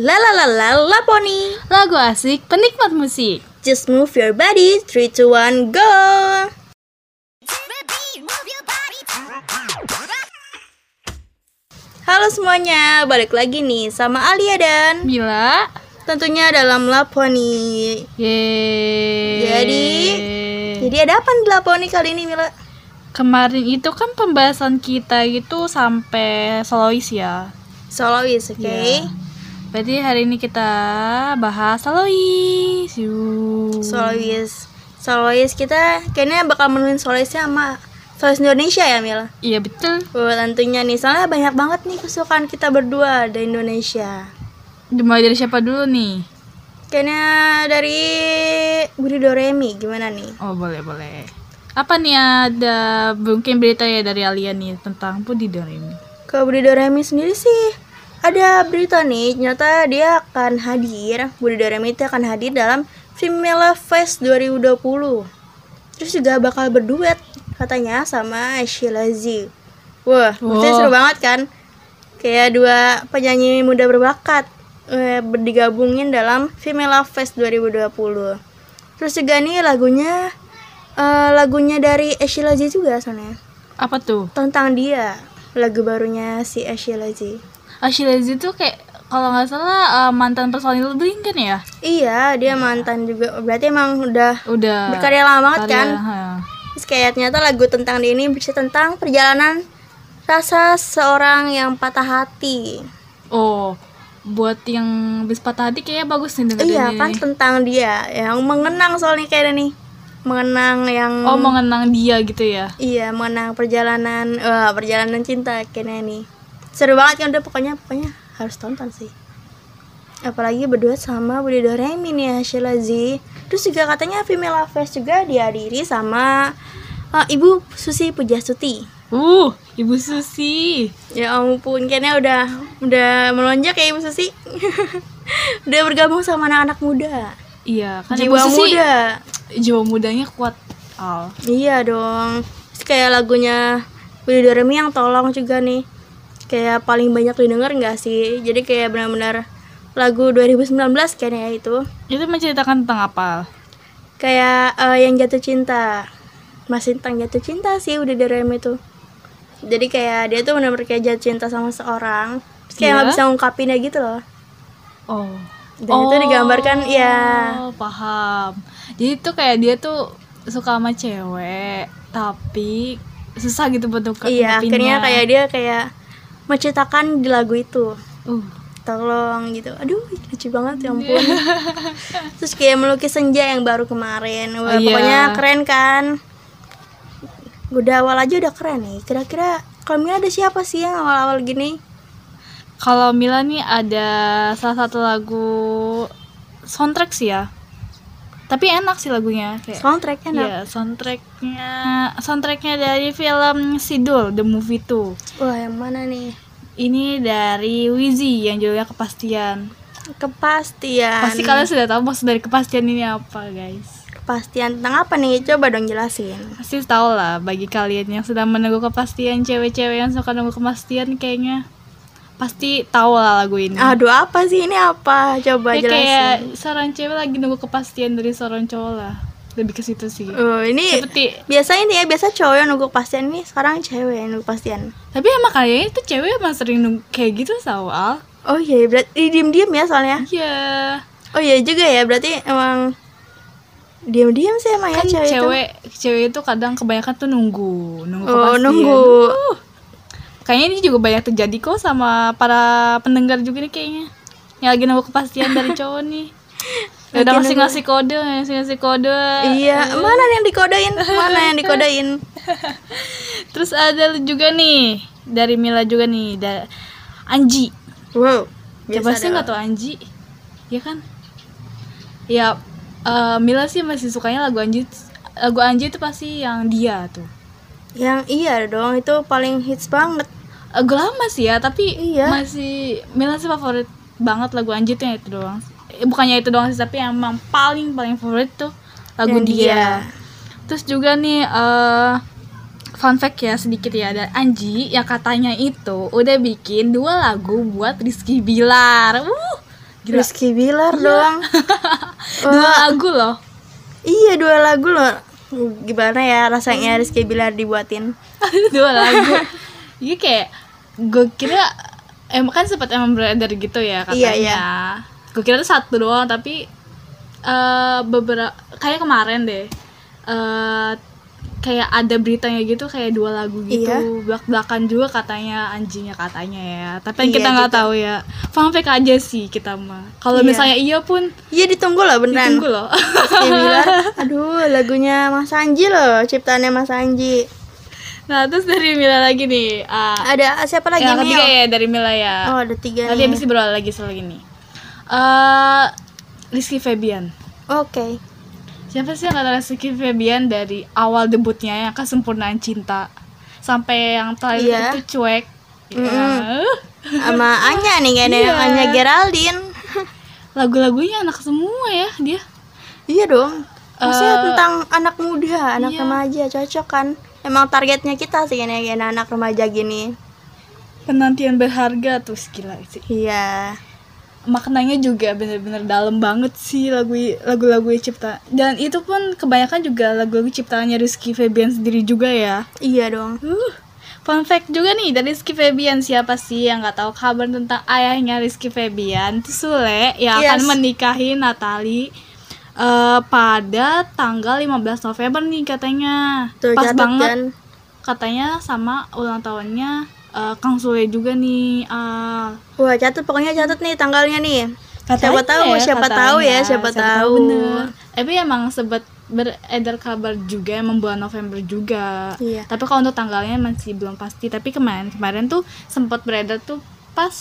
La la la la la pony. Lagu asik penikmat musik. Just move your body. 3 2 1 go. Halo semuanya, balik lagi nih sama Alia dan Mila. tentunya dalam Laponi. Yeay. Jadi, Jadi ada apa di Laponi kali ini Mila? kemarin itu kan pembahasan kita itu sampai solois ya. Solois, oke? Iya. Berarti hari ini kita bahas solois. Solois. Solois kita kayaknya bakal menuin soloisnya sama solois Indonesia ya Mila? Iya betul. Oh, tentunya nih, soalnya banyak banget nih kesukaan kita berdua dari Indonesia. Dimulai dari siapa dulu nih? Kayaknya dari Budi Doremi, gimana nih? Oh boleh boleh. Apa nih ada mungkin berita ya dari Alia nih tentang Budi Doremi? Ke Budi Doremi sendiri sih, ada berita nih, ternyata dia akan hadir, Budi Doremi itu akan hadir dalam Female Fest 2020. Terus juga bakal berduet katanya sama Sheila Z. Wah, Wow. seru banget kan? Kayak dua penyanyi muda berbakat eh, digabungin dalam Female Fest 2020. Terus juga nih lagunya eh, lagunya dari Sheila Z juga soalnya Apa tuh? tentang dia lagu barunya si Sheila Z. Ashila Z itu kayak kalau nggak salah eh, mantan personil Blink kan ya? Iya, dia mantan juga. Berarti emang udah Udah. berkarya lama banget karya, kan? ha. Terus kayak ternyata lagu tentang dia ini bisa tentang perjalanan rasa seorang yang patah hati. Oh, buat yang bis patah hati kayaknya bagus nih dengerin iya ini kan tentang dia yang mengenang soalnya kayak nih. Mengenang yang Oh, mengenang dia gitu ya. Iya, mengenang perjalanan wah, perjalanan cinta kayaknya nih. Seru banget kan udah pokoknya pokoknya harus tonton sih. Apalagi berdua sama Budi Doremi nih ya, Z. Terus juga katanya Female Fest juga dihadiri sama uh, Ibu Susi Pujastuti. Uh, Ibu Susi. Ya ampun, kayaknya udah udah melonjak ya Ibu Susi. udah bergabung sama anak-anak muda. Iya, kan Ibu Jiwa Susi muda. jiwa mudanya kuat. Al. Iya dong. Terus kayak lagunya Budi Doremi yang tolong juga nih. Kayak paling banyak didengar nggak sih? Jadi kayak benar-benar lagu 2019 kayaknya ya itu. Itu menceritakan tentang apa? Kayak eh, yang jatuh cinta. Masih tentang jatuh cinta sih Budi Doremi itu. Jadi kayak dia tuh benar-benar kayak jatuh cinta sama seorang. Terus kayak nggak Iya. bisa ngungkapinnya gitu loh. Oh. Dan itu digambarkan ya Oh, paham. Jadi tuh kayak dia tuh suka sama cewek, tapi susah gitu buat ungkap- iya akhirnya kayak dia kayak menciptakan di lagu itu. uh, tolong gitu. Aduh lucu banget ya ampun. Terus kayak melukis senja yang baru kemarin. Wah, Iya. pokoknya keren kan? Udah awal aja udah keren nih. Kira-kira kalau Mila ada siapa sih yang awal-awal gini? Kalau Mila nih ada salah satu lagu soundtrack sih ya. Tapi enak sih lagunya kayak soundtracknya enak Iya, soundtracknya soundtracknya dari film Sidul The Movie 2. wah yang mana nih Ini dari Wizi yang judulnya Kepastian. kepastian Pasti kalian sudah tahu maksud dari kepastian ini apa, guys. kepastian tentang apa nih coba dong jelasin Pasti tahu lah bagi kalian yang sedang menunggu kepastian cewek-cewek yang suka nunggu kepastian kayaknya pasti tahu lah lagu ini. aduh apa sih ini apa coba ya kayak jelasin seorang cewek lagi nunggu kepastian dari seorang cowok lah. Lebih ke situ sih. oh ini Seperti biasa ini ya biasa cowok yang nunggu kepastian ini sekarang cewek yang nunggu kepastian tapi emang kayaknya itu cewek emang sering nunggu kayak gitu awal. oh iya berarti diem-diem ya soalnya Iya. Oh iya juga ya, berarti emang diam-diam sih emang ya Kan cewek, cewek cewek itu kadang kebanyakan tuh nunggu, nunggu Oh, kepastian. nunggu. Uh. Kayaknya ini juga banyak terjadi kok sama para pendengar juga nih kayaknya. Yang lagi nunggu kepastian dari cowok nih. Lagi Udah ngasih ngasih kode, ngasih ngasih kode. Iya, mana yang dikodain? Mana yang dikodain? Terus ada juga nih dari Mila juga nih, da Anji. Wow. Coba sih nggak tahu Anji, ya kan? Ya, eh, Mila sih masih sukanya lagu Anji. Lagu Anji itu pasti yang dia tuh. Yang iya dong, itu paling hits banget. Lagu lama sih ya, tapi Iya. masih Mila sih favorit banget lagu Anji tuh yang itu doang. Eh, bukannya itu doang sih, tapi yang emang paling paling favorit tuh lagu Yang dia. dia. Terus juga nih eh fun fact ya sedikit ya ada Anji yang katanya itu udah bikin dua lagu buat Rizky Bilar. Uh, Gila. Rizky Bilar dong. Dua Wah, lagu loh. iya dua lagu loh. Gimana ya rasanya Rizky Bilar dibuatin? Dua lagu. Iya kayak gue kira emang kan sempat emang beredar gitu ya katanya. Iya, iya. Gue kira tuh satu doang tapi eh beberapa kayak kemarin deh. eh kayak ada beritanya gitu kayak dua lagu gitu Iya. belak belakan juga katanya anjingnya katanya ya tapi Iya kita nggak juga. tahu ya fun fact aja sih kita mah kalau Iya. misalnya iya pun Iya ditunggu loh beneran. tunggu loh Bilar. Aduh, lagunya Mas Anji loh, ciptaannya Mas Anji. Nah terus dari Mila lagi nih ah, Ada siapa lagi yang nih? ketiga ya dari Mila ya Oh, ada tiga Nanti nih. habis berapa lagi soal ini? Eh Rizky Febian. Oke. Siapa sih yang kata Rizky Febian dari awal debutnya yang kesempurnaan cinta sampai yang terakhir Iya. itu cuek. Ya. Sama Anya nih kayaknya, Iya. Anya Geraldine. Lagu-lagunya anak semua ya dia. Iya dong. Maksudnya Eh, tentang anak muda, anak iya. remaja cocok kan. Emang targetnya kita sih kayaknya kayak anak remaja gini. Penantian berharga tuh gila sih. Iya. Maknanya juga bener-bener dalam banget sih lagu lagu-lagu cipta. Dan itu pun kebanyakan juga lagu-lagu ciptaannya Rizky Febian sendiri juga ya. Iya dong. Uh, fun fact juga nih dari Rizky Febian siapa sih yang nggak tahu kabar tentang ayahnya Rizky Febian itu Sule yang akan Yes. menikahi Natali eh, pada tanggal 15 November nih katanya Tuh pas banget kan. katanya sama ulang tahunnya eh, Kang Sule juga nih ah Wah, catat pokoknya catat nih tanggalnya nih. Katanya siapa tahu, ya, siapa katanya. tahu ya, siapa, tahu. bener. Tapi emang sebet beredar kabar juga emang bulan November juga. Iya. Tapi kalau untuk tanggalnya masih belum pasti. Tapi kemarin kemarin tuh sempat beredar tuh pas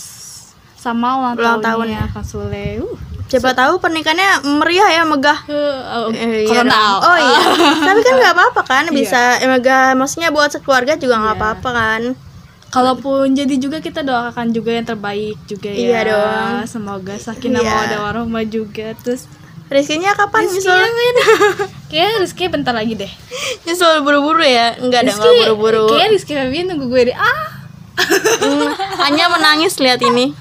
sama ulang, Ulang tahunnya tahunnya. Kang Sule. Uh. Siapa tahu pernikahannya meriah ya, megah. Uh, oh, Eh, iya. Oh iya. Tapi kan nggak apa-apa kan, Iya. bisa eh, megah. Maksudnya buat sekeluarga juga nggak Iya. apa-apa kan. Kalaupun jadi juga kita doakan juga yang terbaik juga ya. Iya dong. Semoga sakinah Iya. mawaddah warahmah juga. Terus Rizkinya kapan Rizky nyusul? Kayaknya Rizky bentar lagi deh. Nyusul buru-buru ya? Enggak ada Rizky, nggak buru-buru. Kayaknya Rizky Febian nunggu gue deh. Ah, Hmm, hanya menangis lihat ini.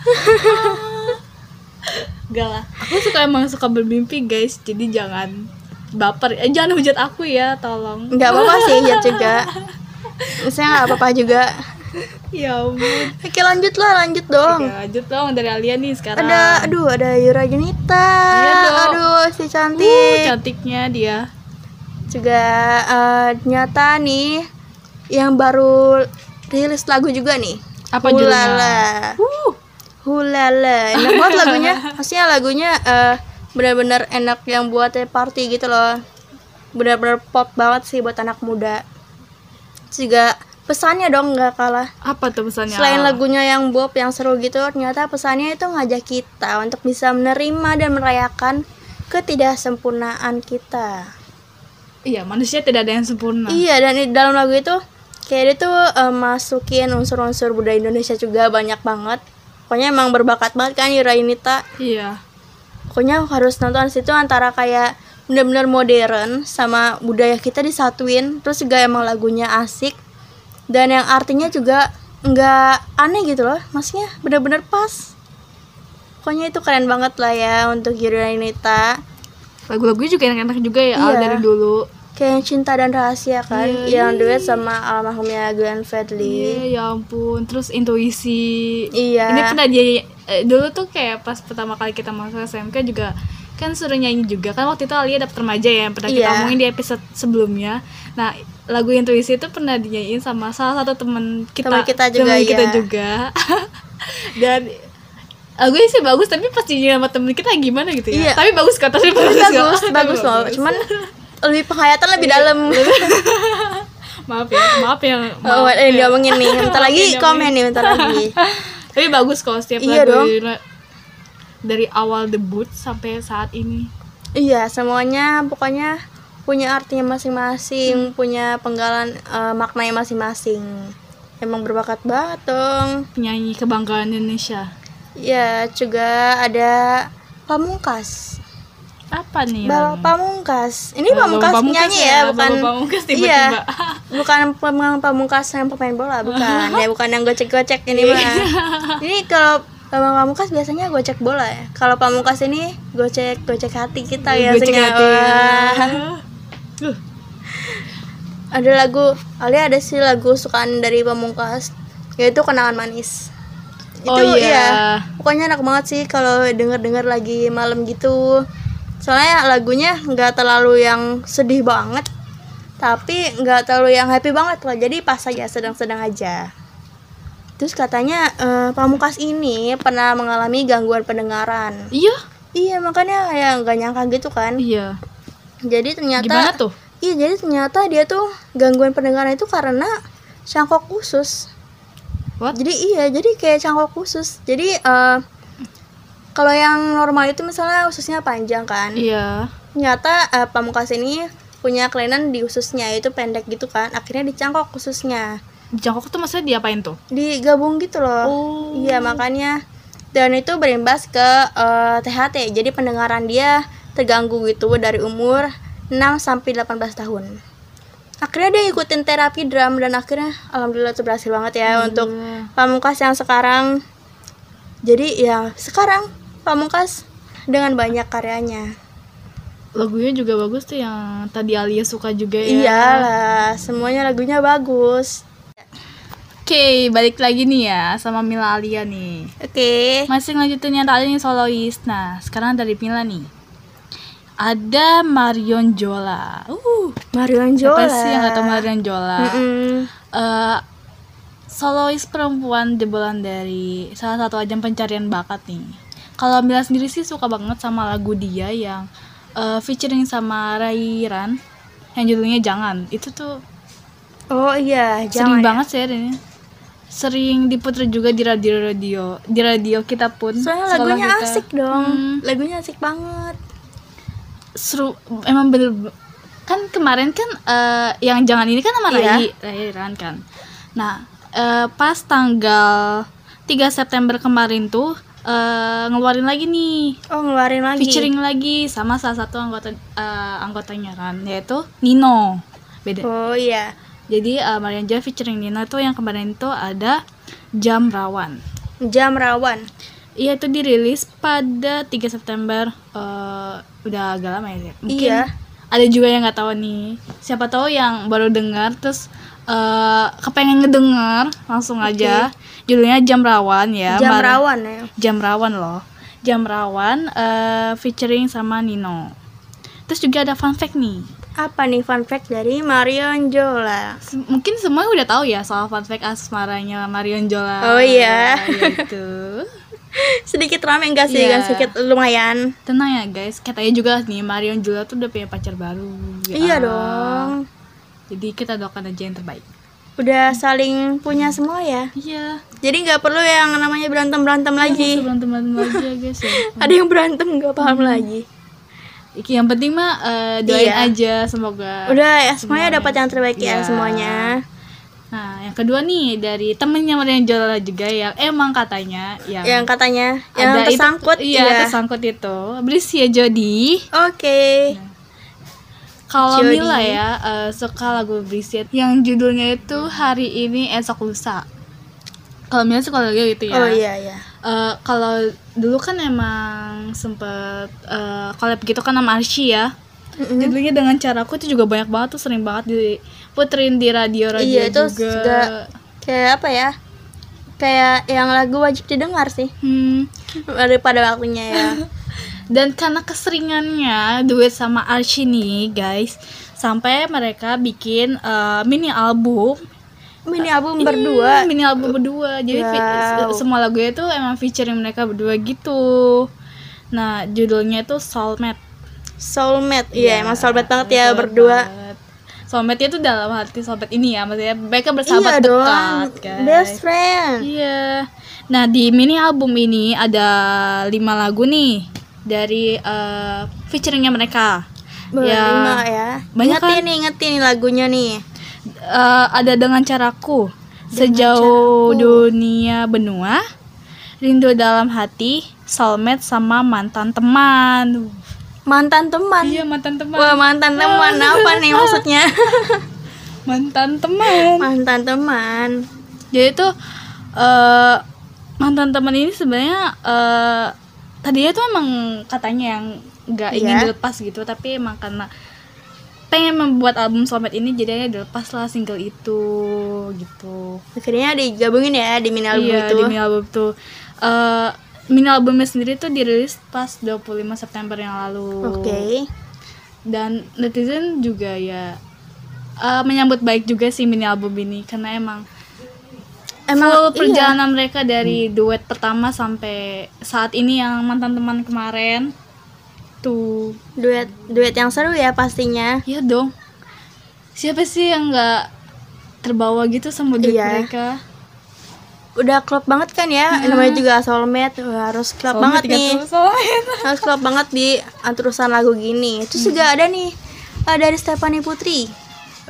Gak lah. Aku suka emang suka bermimpi guys. Jadi jangan baper. Eh, jangan hujat aku ya, tolong. Nggak apa-apa sih lihat juga. Saya nggak apa-apa juga. Ya ampun. Oke lanjut lah, lanjut dong. Oke, lanjut dong dari Alia nih sekarang. Ada, aduh, ada Yura Junita. Iya dong. aduh, si Uh, cantik. cantiknya dia. juga eh, nyata nih yang baru rilis lagu juga nih. Apa judulnya? Uh, Hulala. Enak banget lagunya. Maksudnya lagunya eh, benar-benar enak yang buat party gitu loh. Benar-benar pop banget sih buat anak muda. Terus Juga pesannya dong nggak kalah. apa tuh pesannya? Selain lagunya yang bop yang seru gitu, ternyata pesannya itu ngajak kita untuk bisa menerima dan merayakan ketidaksempurnaan kita. Iya, manusia tidak ada yang sempurna. Iya, dan di dalam lagu itu kayak dia tuh eh, masukin unsur-unsur budaya Indonesia juga banyak banget. Pokoknya emang berbakat banget kan Yura Yunita. Iya. Pokoknya harus nonton situ antara kayak bener-bener modern sama budaya kita disatuin. Terus juga emang lagunya asik dan yang artinya juga nggak aneh gitu loh. Maksudnya bener-bener pas. Pokoknya itu keren banget lah ya untuk Yura Yunita. Lagu-lagunya juga enak-enak juga ya Al, Iya. dari dulu. Kayak cinta dan rahasia kan, Iya, yang duet sama almarhumnya Glenn Fredly. Iya, ya ampun. Terus intuisi. Iya. Ini pernah dia eh, dulu tuh kayak pas pertama kali kita masuk SMK juga kan suruh nyanyi juga kan waktu itu Alia dapet remaja ya yang pernah kita Iya. omongin di episode sebelumnya. Nah lagu intuisi itu pernah dinyanyiin sama salah satu teman kita Teman kita juga, teman kita iya. juga. Dan lagunya sih bagus tapi pas dinyanyi sama temen kita gimana gitu ya. Iya. Tapi bagus kata tapi bagus bagus, bagus, Tapi loh. Cuman lebih penghayatan lebih Iya. dalam. maaf ya, maaf ya. Oh, Maaf yang ya. diomongin nih. Bentar lagi Yang komen nih, bentar lagi. Tapi bagus kok setiap Iya lagu dong. dari- dari awal debut sampai saat ini. Iya, semuanya pokoknya punya artinya masing-masing, punya penggalan eh, maknanya masing-masing. Emang berbakat banget dong. Penyanyi kebanggaan Indonesia. Ya, juga ada Pamungkas. Apa nih? Bapak lagunya? Pamungkas. Ini Bapak Pamungkas Pamungkas penyanyi ya, ya, bukan Bapak Pamungkas Iya. tiba-tiba. Bukan pemain Pamungkas yang pemain bola, bukan. ya bukan yang gocek-gocek ini mah. Ini kalau Bambang Pamungkas biasanya gocek bola ya. Kalau Pamungkas ini gocek gocek hati kita ya. Gocek hati. Uh, Ada lagu, Alia ada sih lagu sukaan dari Pamungkas yaitu Kenangan Manis. Itu Oh, iya. iya. Pokoknya enak banget sih kalau denger-denger lagi malam gitu. Soalnya lagunya nggak terlalu yang sedih banget, tapi nggak terlalu yang happy banget lah. Jadi pas aja sedang-sedang aja. Terus katanya eh, Pamungkas ini pernah mengalami gangguan pendengaran. iya, Iya makanya kayak nggak nyangka gitu kan. iya. Jadi ternyata Gimana tuh? Iya jadi ternyata dia tuh gangguan pendengaran itu karena cangkok khusus. What? Jadi iya jadi kayak cangkok khusus. Jadi eh, kalau yang normal itu misalnya ususnya panjang kan. Iya. Ternyata eh, Pamungkas ini punya kelainan di ususnya itu pendek gitu kan. Akhirnya dicangkok khususnya. Jangkok tuh maksudnya diapain tuh? Digabung gitu loh. Oh. Iya makanya dan itu berimbas ke eh, THT. Jadi pendengaran dia terganggu gitu dari umur 6 sampai 18 tahun. Akhirnya dia ikutin terapi drum dan akhirnya alhamdulillah itu berhasil banget ya untuk Pamungkas yang sekarang. Jadi ya sekarang Pamungkas dengan banyak karyanya. Lagunya juga bagus tuh yang tadi Alia suka juga ya. Iyalah, semuanya lagunya bagus. Oke, balik lagi nih ya sama Mila Alia nih. Oke. Masih ngelanjutin yang tadi nih solois. Nah, sekarang dari Mila nih. Ada Marion Jola. Uh, Marion siapa Jola. sih yang gak tau Marion Jola? Mm-mm. Eh, solois perempuan jebolan dari salah satu ajang pencarian bakat nih. Kalau Mila sendiri sih suka banget sama lagu dia yang eh, featuring sama Rairan yang judulnya Jangan. Itu tuh Oh iya, sering jangan. ya. banget sih ini. Sering diputer juga di radio-radio, di radio kita pun. Soalnya lagunya kita. asik dong. Hmm. Lagunya asik banget. Seru, emang bener kan kemarin kan eh, yang jangan ini kan sama Iya. Rai, Rairan kan. Nah, eh, pas tanggal 3 September kemarin tuh eh, ngeluarin lagi nih Oh, ngeluarin lagi. featuring lagi sama salah satu anggota eh, anggotanya kan yaitu Nino. Beda. Oh iya. Jadi uh, Marian Jola featuring Nino tuh yang kemarin itu ada Jam Rawan. Jam rawan. Iya itu dirilis pada 3 September. eh, udah agak lama ya. Mungkin Iya. ada juga yang nggak tahu nih. Siapa tahu yang baru dengar terus eh, kepengen ngedengar langsung aja. Judulnya Jam Rawan ya. Jam Mar- rawan ya. Jam Rawan loh. Jam Rawan eh, featuring sama Nino. Terus juga ada fun fact nih. Apa nih fun fact dari Marion Jola? Mungkin semua udah tahu ya soal fun fact asmaranya Marion Jola. Oh iya. Yaitu. Sedikit rame enggak sih? Iya. Kan sedikit lumayan. Tenang ya guys, katanya juga nih Marion Jola tuh udah punya pacar baru. Ya. Iya dong. Jadi kita doakan aja yang terbaik. Udah saling punya semua ya. Iya. Jadi nggak perlu yang namanya berantem berantem lagi. Berantem berantem lagi ya guys ya. Ada yang berantem nggak paham lagi. Iki yang penting mah eh, doain Iya. aja semoga. Udah ya semuanya dapat yang terbaik ya Iya. semuanya. Nah, yang kedua nih dari temennya Marion Jola juga yang emang katanya yang, Yang katanya yang ada itu- tersangkut iya, iya. tersangkut itu. Berisik ya Jody. Oke. Kalau. Mila ya eh, suka lagu Berisik yang judulnya itu hari ini esok lusa. Kalau Mila suka lagu gitu ya. Oh iya iya. Eh, kalau dulu kan emang sempet eh, collab gitu kan sama Arsy ya. Mm-mm. Judulnya dengan caraku itu juga banyak banget tuh sering banget diputerin di radio-radio Iya itu juga. juga kayak apa ya? Kayak yang lagu wajib didengar sih Hmm. daripada waktunya ya. Dan karena keseringannya duet sama Arsy nih guys, sampai mereka bikin eh, mini album Mini album berdua. Hmm, mini album berdua. Jadi Wow. se- semua lagunya itu emang featuring mereka berdua gitu. Nah, judulnya itu Soulmate. Soulmate. Iya, emang soulmate banget ya Soulmate berdua. banget. Soulmate itu dalam hati soulmate ini ya, maksudnya mereka bersahabat Iya dong. dekat, guys. Best friend. Iya. Nah, di mini album ini ada lima lagu nih dari eh, featuringnya mereka. Berlima ya. Banyak ingetin kan? nih, ingetin nih lagunya nih. Eh, ada dengan caraku sejauh dunia benua rindu dalam hati soulmate sama mantan teman Mantan teman. iya mantan teman Wah, mantan teman apa nih maksudnya? mantan teman mantan teman. jadi tuh eh mantan teman ini sebenarnya eh tadinya tuh emang katanya yang nggak ingin Iya. dilepas gitu tapi emang karena pengen membuat album Soulmate ini jadinya dilepas lah single itu gitu. Akhirnya digabungin ya di mini album iya itu. di mini album tuh. Eh mini albumnya sendiri tuh dirilis pas 25 September yang lalu. Oke. Dan netizen juga ya eh, menyambut baik juga sih mini album ini karena emang emang full iya. perjalanan mereka dari duet pertama sampai saat ini yang mantan teman kemarin. Tuh. Duet duet yang seru ya pastinya. Iya dong. Siapa sih yang nggak terbawa gitu sama duet Iya. mereka? Udah klop banget kan ya? Namanya juga soulmate. Wah, harus klop banget nih. harus klop banget di anturusan lagu gini. Terus juga ada nih eh, dari Stephanie Putri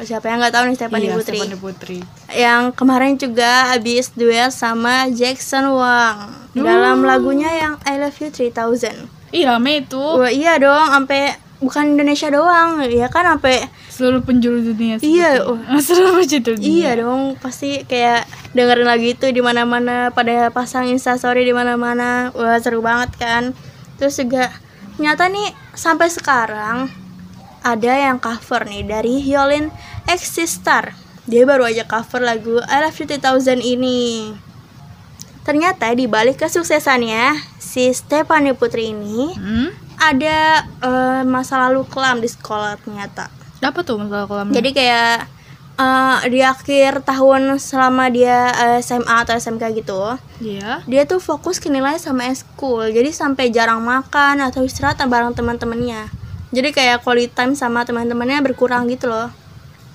siapa yang nggak tahu nih Stephanie iya, Putri. Stephanie Putri. Yang kemarin juga habis duet sama Jackson Wang. Dalam lagunya yang I Love You 3000 ih rame itu. Wah iya dong sampai bukan Indonesia doang ya kan sampai seluruh penjuru dunia Iya, sepertinya. seluruh penjuru dunia. Iya dong, pasti kayak dengerin lagu itu di mana-mana pada pasang instastory di mana-mana. Wah, seru banget kan. Terus juga ternyata nih sampai sekarang ada yang cover nih dari Hyolyn Existar. Dia baru aja cover lagu I Love You 3000 ini. Ternyata di balik kesuksesannya si Stephanie Putri ini hmm? ada eh, masa lalu kelam di sekolah ternyata. apa tuh masalah kolamnya Jadi kayak eh, di akhir tahun selama dia eh, SMA atau SMK gitu, iya dia tuh fokus ke nilai sama eskul. Jadi sampai jarang makan atau istirahat bareng teman-temannya. Jadi kayak quality time sama teman-temannya berkurang gitu loh.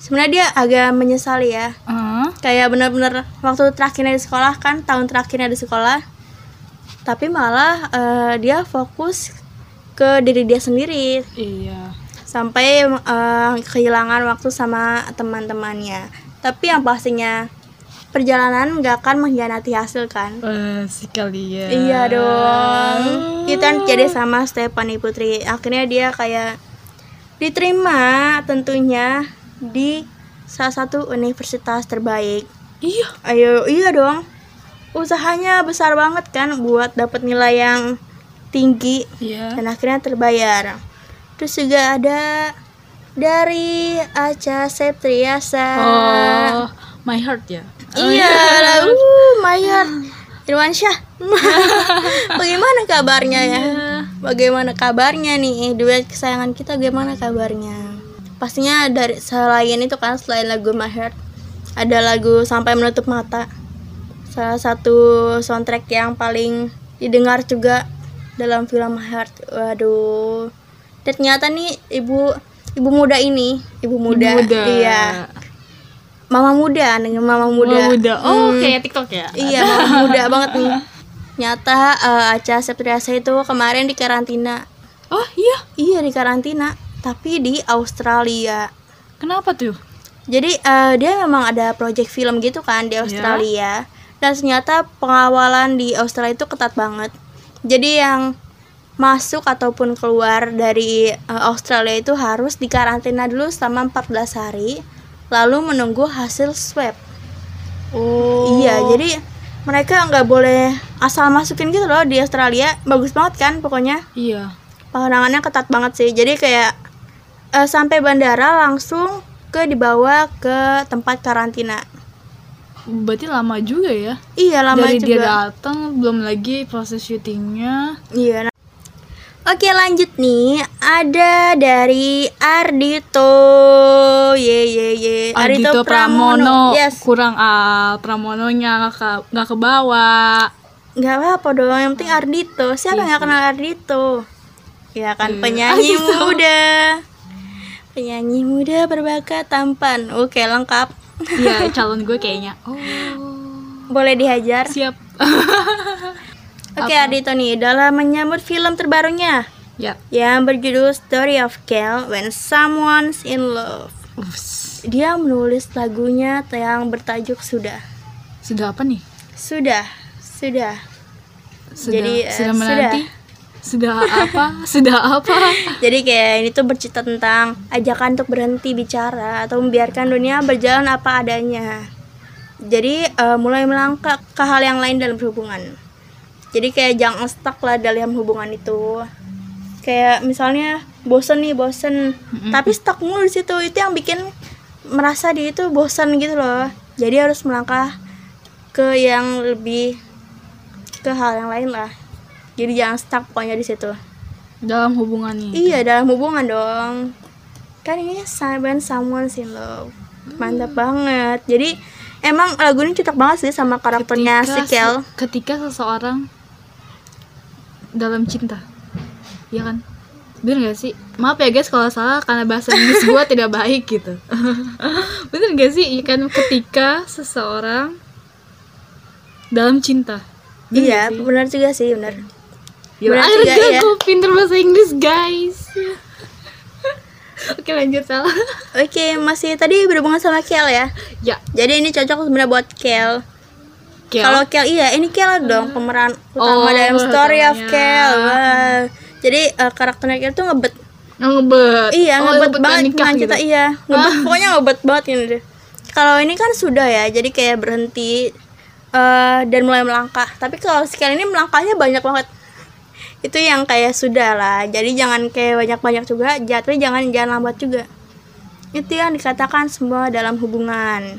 Sebenarnya dia agak menyesali ya. Ah, Kayak bener-bener waktu terakhirnya di sekolah kan, tahun terakhirnya di sekolah. Tapi malah eh, dia fokus ke diri dia sendiri iya sampai eh, kehilangan waktu sama teman-temannya. Tapi yang pastinya perjalanan nggak akan mengkhianati hasil kan? Eh, sekali ya Iya dong. Itu kan jadi sama Stephanie Putri. Akhirnya dia kayak diterima tentunya di salah satu universitas terbaik. iya Ayo, iya dong. Usahanya besar banget kan buat dapat nilai yang tinggi iya dan akhirnya terbayar. Terus juga ada dari Aca Septriasa. oh my heart ya iya, uh, Mayer Irwansyah. Bagaimana kabarnya ya? Bagaimana kabarnya nih duet kesayangan kita? Bagaimana kabarnya? Pastinya dari selain itu kan selain lagu My Heart ada lagu Sampai Menutup Mata. Salah satu soundtrack yang paling didengar juga dalam film My Heart. Waduh. Dan ternyata nih ibu ibu muda ini, ibu muda, iya, mama muda dengan mama muda. Mama muda oh Hmm. kayak TikTok ya Iya, mama muda banget nih. Nyata eh, Aca Septriasa itu kemarin di karantina. oh iya Iya di karantina, tapi di Australia. kenapa tuh Jadi eh, dia memang ada project film gitu kan di Australia. Dan ternyata pengawalan di Australia itu ketat banget. Jadi yang masuk ataupun keluar dari eh, Australia itu harus dikarantina dulu selama 14 hari lalu menunggu hasil swab. oh Iya, jadi mereka nggak boleh asal masukin gitu loh di Australia. Bagus banget kan pokoknya. iya Pengenangannya ketat banget sih. Jadi kayak eh, sampai bandara langsung ke dibawa ke tempat karantina. berarti lama juga ya Iya, lama dari dia juga. datang belum lagi proses syutingnya Iya. Oke, lanjut nih. Ada dari Ardito. Ye ye ye. Ardito Pramono. Yes. kurang ah Pramononya nggak ke nggak ke bawah. Nggak apa-apa dong yang penting Ardito siapa yang nggak kenal Ardito ya kan Iya, penyanyi Ardito. muda. Penyanyi muda berbakat tampan. Oke lengkap. Iya calon gue kayaknya. Oh. Boleh dihajar? Siap oke Ardito nih dalam menyambut film terbarunya. Ya. Yang berjudul Story of Kel When Someone's in Love. Ups. dia menulis lagunya yang bertajuk sudah. Sudah apa nih? Sudah sudah. Sudah Jadi, eh, sudah sudah. menanti sudah apa? Sudah apa? Jadi kayak ini tuh bercerita tentang ajakan untuk berhenti bicara atau membiarkan dunia berjalan apa adanya. Jadi eh, mulai melangkah ke hal yang lain dalam berhubungan. Jadi kayak jangan stuck lah dalam hubungan itu. Kayak misalnya bosen nih bosen. Tapi stuck mulu di situ. Itu yang bikin merasa dia itu bosan gitu loh. Jadi harus melangkah ke yang lebih ke hal yang lain lah. Jadi jangan stuck pokoknya di situ. Dalam hubungan nih iya dalam hubungan dong. Kan ini when someone in love mantap banget. Jadi emang lagu ini cocok banget sih sama karakternya si Ketika Kel. se- ketika seseorang dalam cinta. Ya kan? Bener gak sih? Maaf ya guys kalau salah karena bahasa Inggris gue tidak baik gitu. Bener gak sih? Ya kan? Ketika seseorang dalam cinta. Bener iya benar juga sih benar. Ya, bener akhirnya juga, ya. gue pinter bahasa Inggris guys. Oke lanjut salah oke masih tadi berhubungan sama Kel ya? Ya. Jadi ini cocok sebenarnya buat Kel. Kalau Kel iya ini Kel dong pemeran Oh, utama dalam story of. Kel Wah. jadi eh, karakternya Kel tuh ngebet ngebet. Iya Oh, ngebet ngebet banget nikah gitu. cinta iya. Ngebet pokoknya ngebet banget ini deh kalau ini kan sudah ya jadi kayak berhenti eh, dan mulai melangkah. Tapi kalau sekali ini melangkahnya banyak banget. Itu yang kayak sudah lah. Jadi jangan kayak banyak-banyak juga jatuh jangan jangan lambat juga. Itu yang dikatakan semua dalam hubungan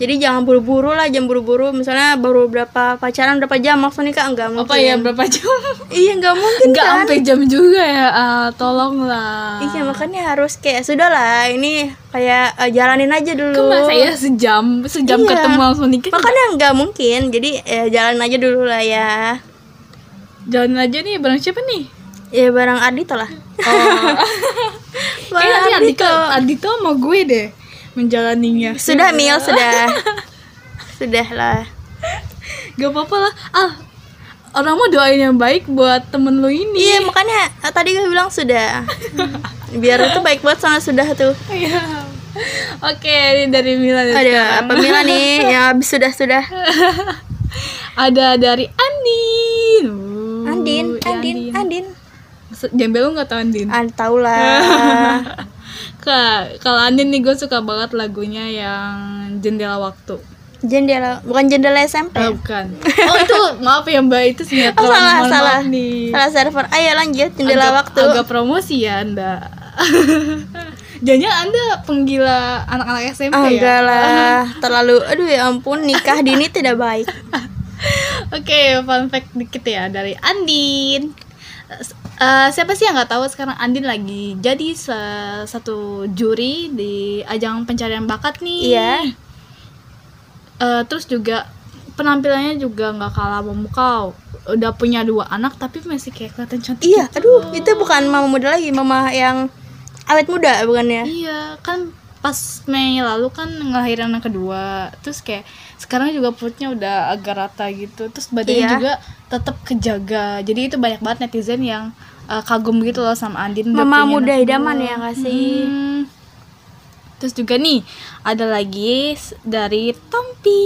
jadi jangan buru-buru lah jangan buru-buru misalnya baru berapa pacaran berapa jam langsung nikah enggak mungkin apa ya berapa jam iya enggak mungkin Enggak kan sampai jam juga ya ah, tolonglah Iya makanya harus kayak sudah lah ini kayak eh, jalanin aja dulu. Ke masa ya sejam sejam Iya. ketemu langsung nikah Makanya nggak mungkin. Jadi eh, jalan aja dulu lah ya. jalan aja nih bareng siapa nih Ya barang Adito lah. oh Barang nanti Adito Ardhito. Adito sama gue deh menjalaninya Sudah Mil sudah. sudah lah. gak apa-apa lah ah orang mau doain yang baik buat temen lu ini Iya makanya eh, tadi gue bilang sudah. Biar itu baik banget sama sudah tuh. Iya. Oke, ini dari Mila Ada sekarang. apa Mila nih yang habis sudah sudah. Ada dari Andin. Uh, Andin, ya Andin, Andin. Se- Jembel lu gak tau Andin? Ah, tau lah. Kalau Andin nih gue suka banget lagunya yang Jendela Waktu. jendela, bukan jendela SMP. Ah, bukan. Oh itu maaf ya Mbak itu sinetron. Oh, salah, Mohon salah. nih. Salah server. Ayo lanjut jendela agak, waktu. Agak promosi ya Anda. Jangan Anda penggila anak-anak SMP Ah, ya? enggak lah, terlalu aduh ya ampun nikah dini tidak baik. Oke, fun fact dikit ya dari Andin. Eh, siapa sih yang nggak tahu sekarang Andin lagi jadi sa- satu juri di ajang pencarian bakat nih. Iya. Eh, terus juga penampilannya juga nggak kalah memukau. Udah punya dua anak tapi masih kayak kelihatan cantik. Iya, gitu. aduh itu bukan mama muda lagi, mama yang awet muda bukannya? Iya, kan pas Mei lalu kan ngelahirin anak kedua. Terus kayak sekarang juga perutnya udah agak rata gitu. Terus badannya Iya. juga tetap kejaga. Jadi itu banyak banget netizen yang uh, kagum gitu loh sama Andin. Mama muda idaman ya nggak sih? Hmm. Terus juga nih ada lagi dari Tompi.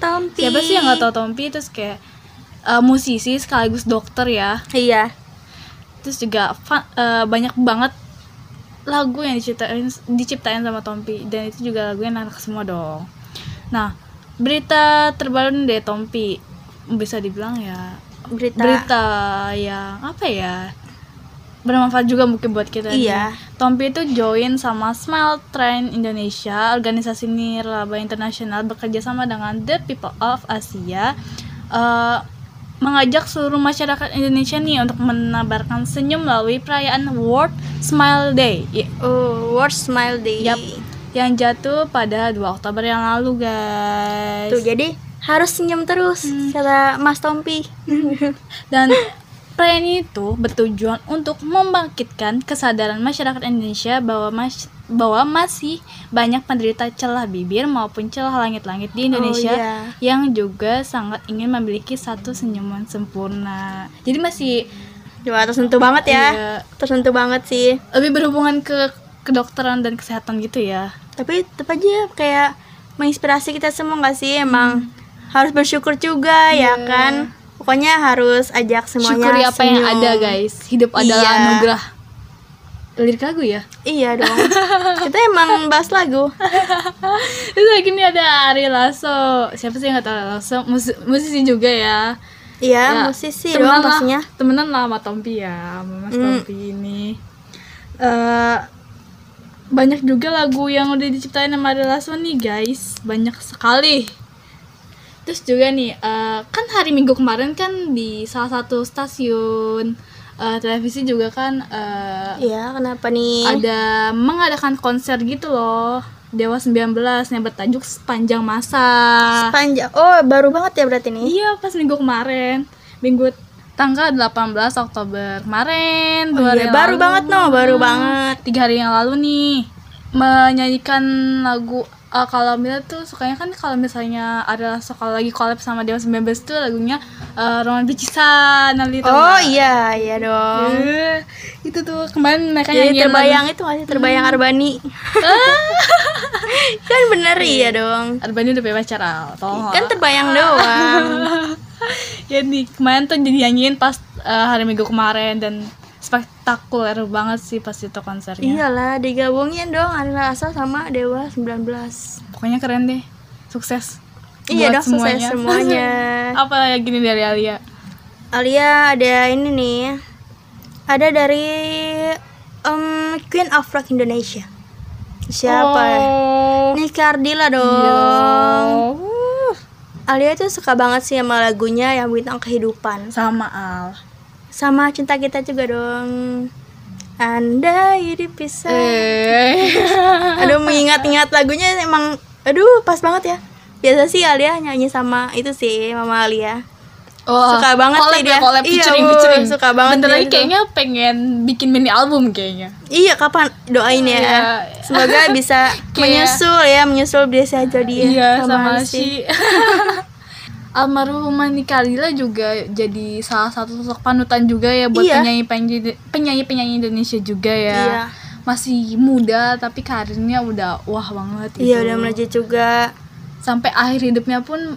Tompi. Siapa sih yang nggak tahu Tompi? Terus kayak uh, musisi sekaligus dokter ya Iya. terus juga fa- eh, banyak banget lagu yang diciptain diciptain sama Tompi dan itu juga lagunya anak semua dong nah berita terbaru nih dari Tompi bisa dibilang ya Berita. berita yang apa ya bermanfaat juga mungkin buat kita nih. Iya. Tompi itu join sama Smile Train Indonesia organisasi nirlaba internasional bekerja sama dengan The People of Asia eh, mengajak seluruh masyarakat Indonesia nih untuk menabarkan senyum melalui perayaan World Smile Day Ya, Oh, World Smile Day. Yap. yang jatuh pada 2 Oktober yang lalu guys Tuh jadi harus senyum terus Hmm. kata Mas Tompi. Dan perayaan itu bertujuan untuk membangkitkan kesadaran masyarakat Indonesia bahwa mas bahwa masih banyak penderita celah bibir maupun celah langit-langit di Indonesia Oh, iya. yang juga sangat ingin memiliki satu senyuman sempurna. Jadi masih Wah, tersentuh banget ya. Iya. Tersentuh banget sih. lebih berhubungan ke kedokteran dan kesehatan gitu ya. Tapi tetap aja kayak menginspirasi kita semua nggak sih emang harus bersyukur juga ya Iya. kan pokoknya harus ajak semuanya Syukuri apa yang senyum. ada guys. Hidup adalah Iya. anugerah. Lirik lagu ya. iya dong kita emang bahas lagu Terus lagi nih ada Ari Lasso. Siapa sih yang gak tahu Ari Lasso? Mus- musisi juga ya. Iya, Ya, musisi temenan doang lah- pastinya. temenan lah sama Tompi ya sama Mas Hmm. Tompi ini Eh, banyak juga lagu yang udah diciptain sama Adela Swan nih guys banyak sekali terus juga nih eh, kan hari Minggu kemarin kan di salah satu stasiun eh, televisi juga kan eh, Iya, kenapa nih? ada mengadakan konser gitu loh Dewa 19 yang bertajuk sepanjang masa Panjang. Oh, baru banget ya berarti nih. Iya pas minggu kemarin Minggu tanggal 18 Oktober kemarin Oh iya, baru lalu. banget no, baru banget. Tiga hari yang lalu nih Menyanyikan lagu eh, Kalau Mila tuh sukanya kan kalau misalnya ada kalau lagi collab sama Dewa 19 tuh lagunya uh, Roman Bicisan tau Oh iya, iya dong. Eh, Itu tuh kemarin mereka Jadi nyanyiin terbayang itu masih terbayang Arbani. kan bener iya dong. Arbani udah punya pacar Al Kan terbayang doang. ya nih kemarin tuh jadi nyanyiin pas uh, hari minggu kemarin dan spektakuler banget sih pas itu konsernya Iyalah, digabungin dong Arila Asal sama Dewa 19. pokoknya keren deh sukses Iya buat dong, sukses semuanya. apa lagi nih dari Alia Alia ada ini nih. Ada dari em, Queen of Rock Indonesia. Siapa oh. Nika Ardila dong. Iya. Alia tuh suka banget sih sama lagunya yang bintang kehidupan. sama Al Sama cinta kita juga dong. Andai dipisah. eh Aduh mengingat-ingat lagunya emang aduh pas banget ya. Biasa sih Alia nyanyi sama itu sih Mama Alia. Oh, Suka banget collab sih ya, dia. collab Iya, featuring, wuh, featuring. suka banget Bentar lagi itu. kayaknya pengen bikin mini album kayaknya. Iya kapan doain ya. Iya. Semoga bisa menyusul ya, menyusul Desa Jodi Iya, sama, Alsi. si Almarhumah Nika Lila juga jadi salah satu sosok panutan juga ya buat Iya. penyanyi penyanyi penyanyi Indonesia juga ya. Iya. Masih muda tapi karirnya udah wah banget Iya gitu. udah melejit juga. Sampai akhir hidupnya pun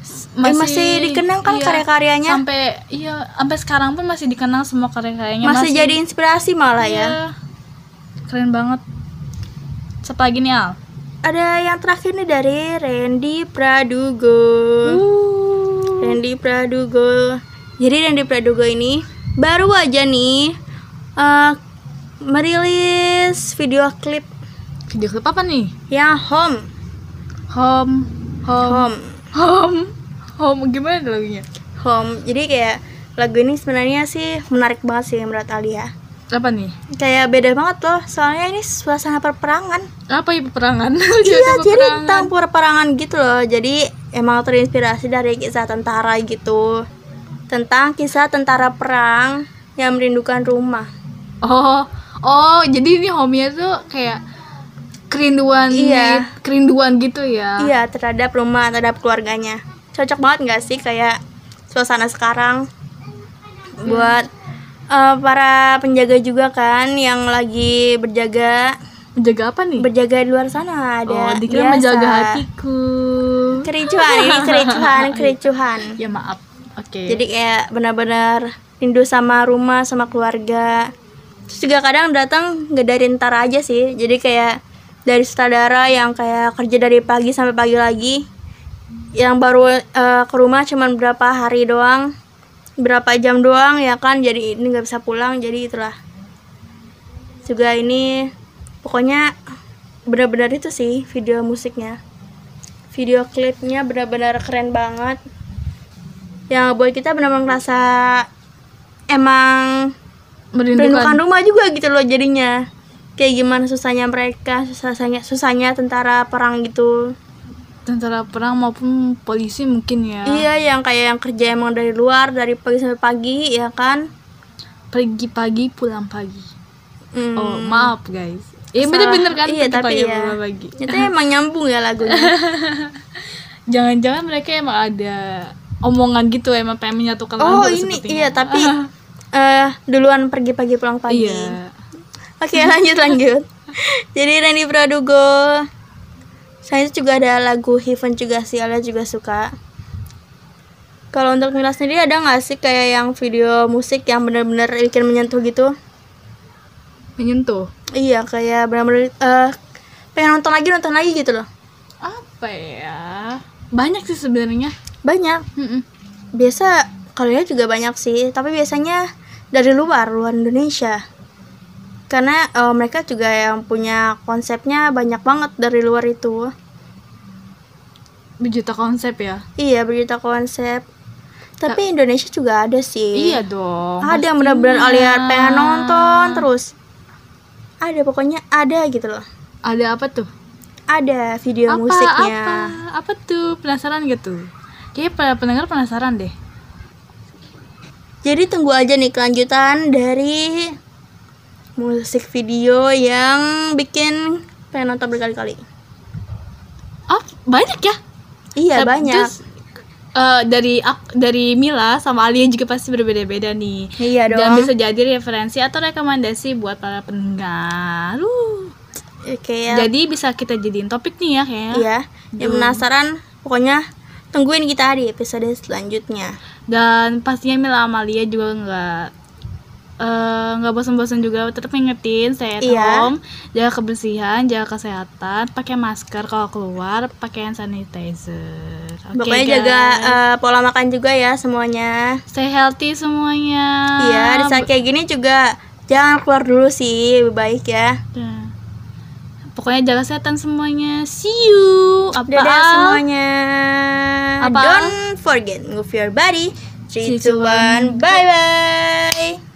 s- Eh, masih dikenang kan iya, karya-karyanya? Sampai iya, sampai sekarang pun masih dikenang semua karya-karyanya. Masih, jadi inspirasi malah ya. iya. Keren banget. Siapa lagi nih Al? Ada yang terakhir nih dari Randy Pradugo. Uh. Randy Pradugo. Jadi Randy Pradugo ini baru aja nih eh, merilis video klip Video klip apa nih? yang home. Home, home, Home. home, home. Gimana lagunya? Home. Jadi kayak lagu ini sebenarnya sih menarik banget sih menurut Alia. Apa nih? Kayak beda banget loh, soalnya ini suasana perperangan. Apa ya peperangan? Iya, jadi tentang perperangan gitu loh. Jadi emang terinspirasi dari kisah tentara gitu. Tentang kisah tentara perang yang merindukan rumah. Oh, oh, jadi ini home-nya tuh kayak kerinduan, Iya. kerinduan gitu ya. Iya, terhadap rumah, terhadap keluarganya. Cocok banget nggak sih kayak suasana sekarang buat eh, para penjaga juga kan yang lagi berjaga Menjaga apa nih? berjaga di luar sana ada oh, dikira biasa. menjaga hatiku. kericuhan ini kericuhan kericuhan Ya maaf. Oke. jadi kayak benar-benar rindu sama rumah sama keluarga terus juga kadang datang nggak dari ntar aja sih jadi kayak dari sutradara yang kayak kerja dari pagi sampai pagi lagi yang baru eh, ke rumah cuman berapa hari doang berapa jam doang ya kan? Jadi ini nggak bisa pulang jadi itulah. Juga ini pokoknya benar-benar itu sih video musiknya. Video klipnya benar-benar keren banget. Yang buat kita benar-benar ngerasa emang merindukan. merindukan rumah juga gitu loh jadinya. Kayak gimana susahnya mereka susahnya susahnya tentara perang gitu tentara perang maupun polisi mungkin ya. iya yang kayak yang kerja emang dari luar dari pagi sampai pagi ya kan Pergi pagi pulang pagi. Hmm. Oh, maaf guys. Iya Salah. bener-bener kan iya pergi tapi pagi ya pulang pagi. itu emang nyambung ya lagunya Jangan-jangan mereka emang ada omongan gitu emang pengen menyatukan oh ini sepertinya. iya tapi eh duluan pergi pagi pulang pagi Iya. Oke lanjut lanjut. Jadi Randy Pradugo. Saya juga ada lagu Heaven juga sih, Alia juga suka. Kalau untuk Mila sendiri ada nggak sih kayak yang video musik yang benar-benar bikin menyentuh gitu? Menyentuh. Iya kayak benar-benar eh pengen nonton lagi nonton lagi gitu loh. Apa ya? Banyak sih sebenarnya. Banyak. Mm-mm. biasa kalau lihat juga banyak sih tapi biasanya dari luar luar Indonesia karena eh, mereka juga yang punya konsepnya banyak banget dari luar itu. Berjuta konsep ya? Iya berita konsep. Tapi Indonesia juga ada sih. Iya dong. Ada yang benar-benar aliar pengen nonton terus. Ada pokoknya ada gitu loh. Ada apa tuh? Ada video apa musiknya. apa apa tuh? Penasaran gitu kayaknya para pendengar penasaran deh. Jadi tunggu aja nih kelanjutan dari musik video yang bikin pengen nonton berkali-kali. Oh banyak ya? Iya Tapi banyak. terus, eh, dari dari Mila sama Alia juga pasti berbeda-beda nih. Iya dong. dan bisa jadi referensi atau rekomendasi buat para pendengar. Uh. oke ya jadi bisa kita jadiin topik nih ya kayaknya iya yang penasaran pokoknya tungguin kita di episode selanjutnya. Dan pastinya Mila sama Alia juga nggak eh, nggak bosan-bosan juga tetap ngingetin stay at Iya. home jaga kebersihan jaga kesehatan pakai masker kalau keluar pakai hand sanitizer. Oke, pokoknya guys. jaga eh, pola makan juga ya semuanya. Stay healthy semuanya. Iya di saat kayak gini juga jangan keluar dulu sih lebih baik ya. Dah. pokoknya jaga kesehatan semuanya. See you. Apa dadah semuanya. Apa? don't forget move your body. Three, 3, 2, two, one. 1 bye bye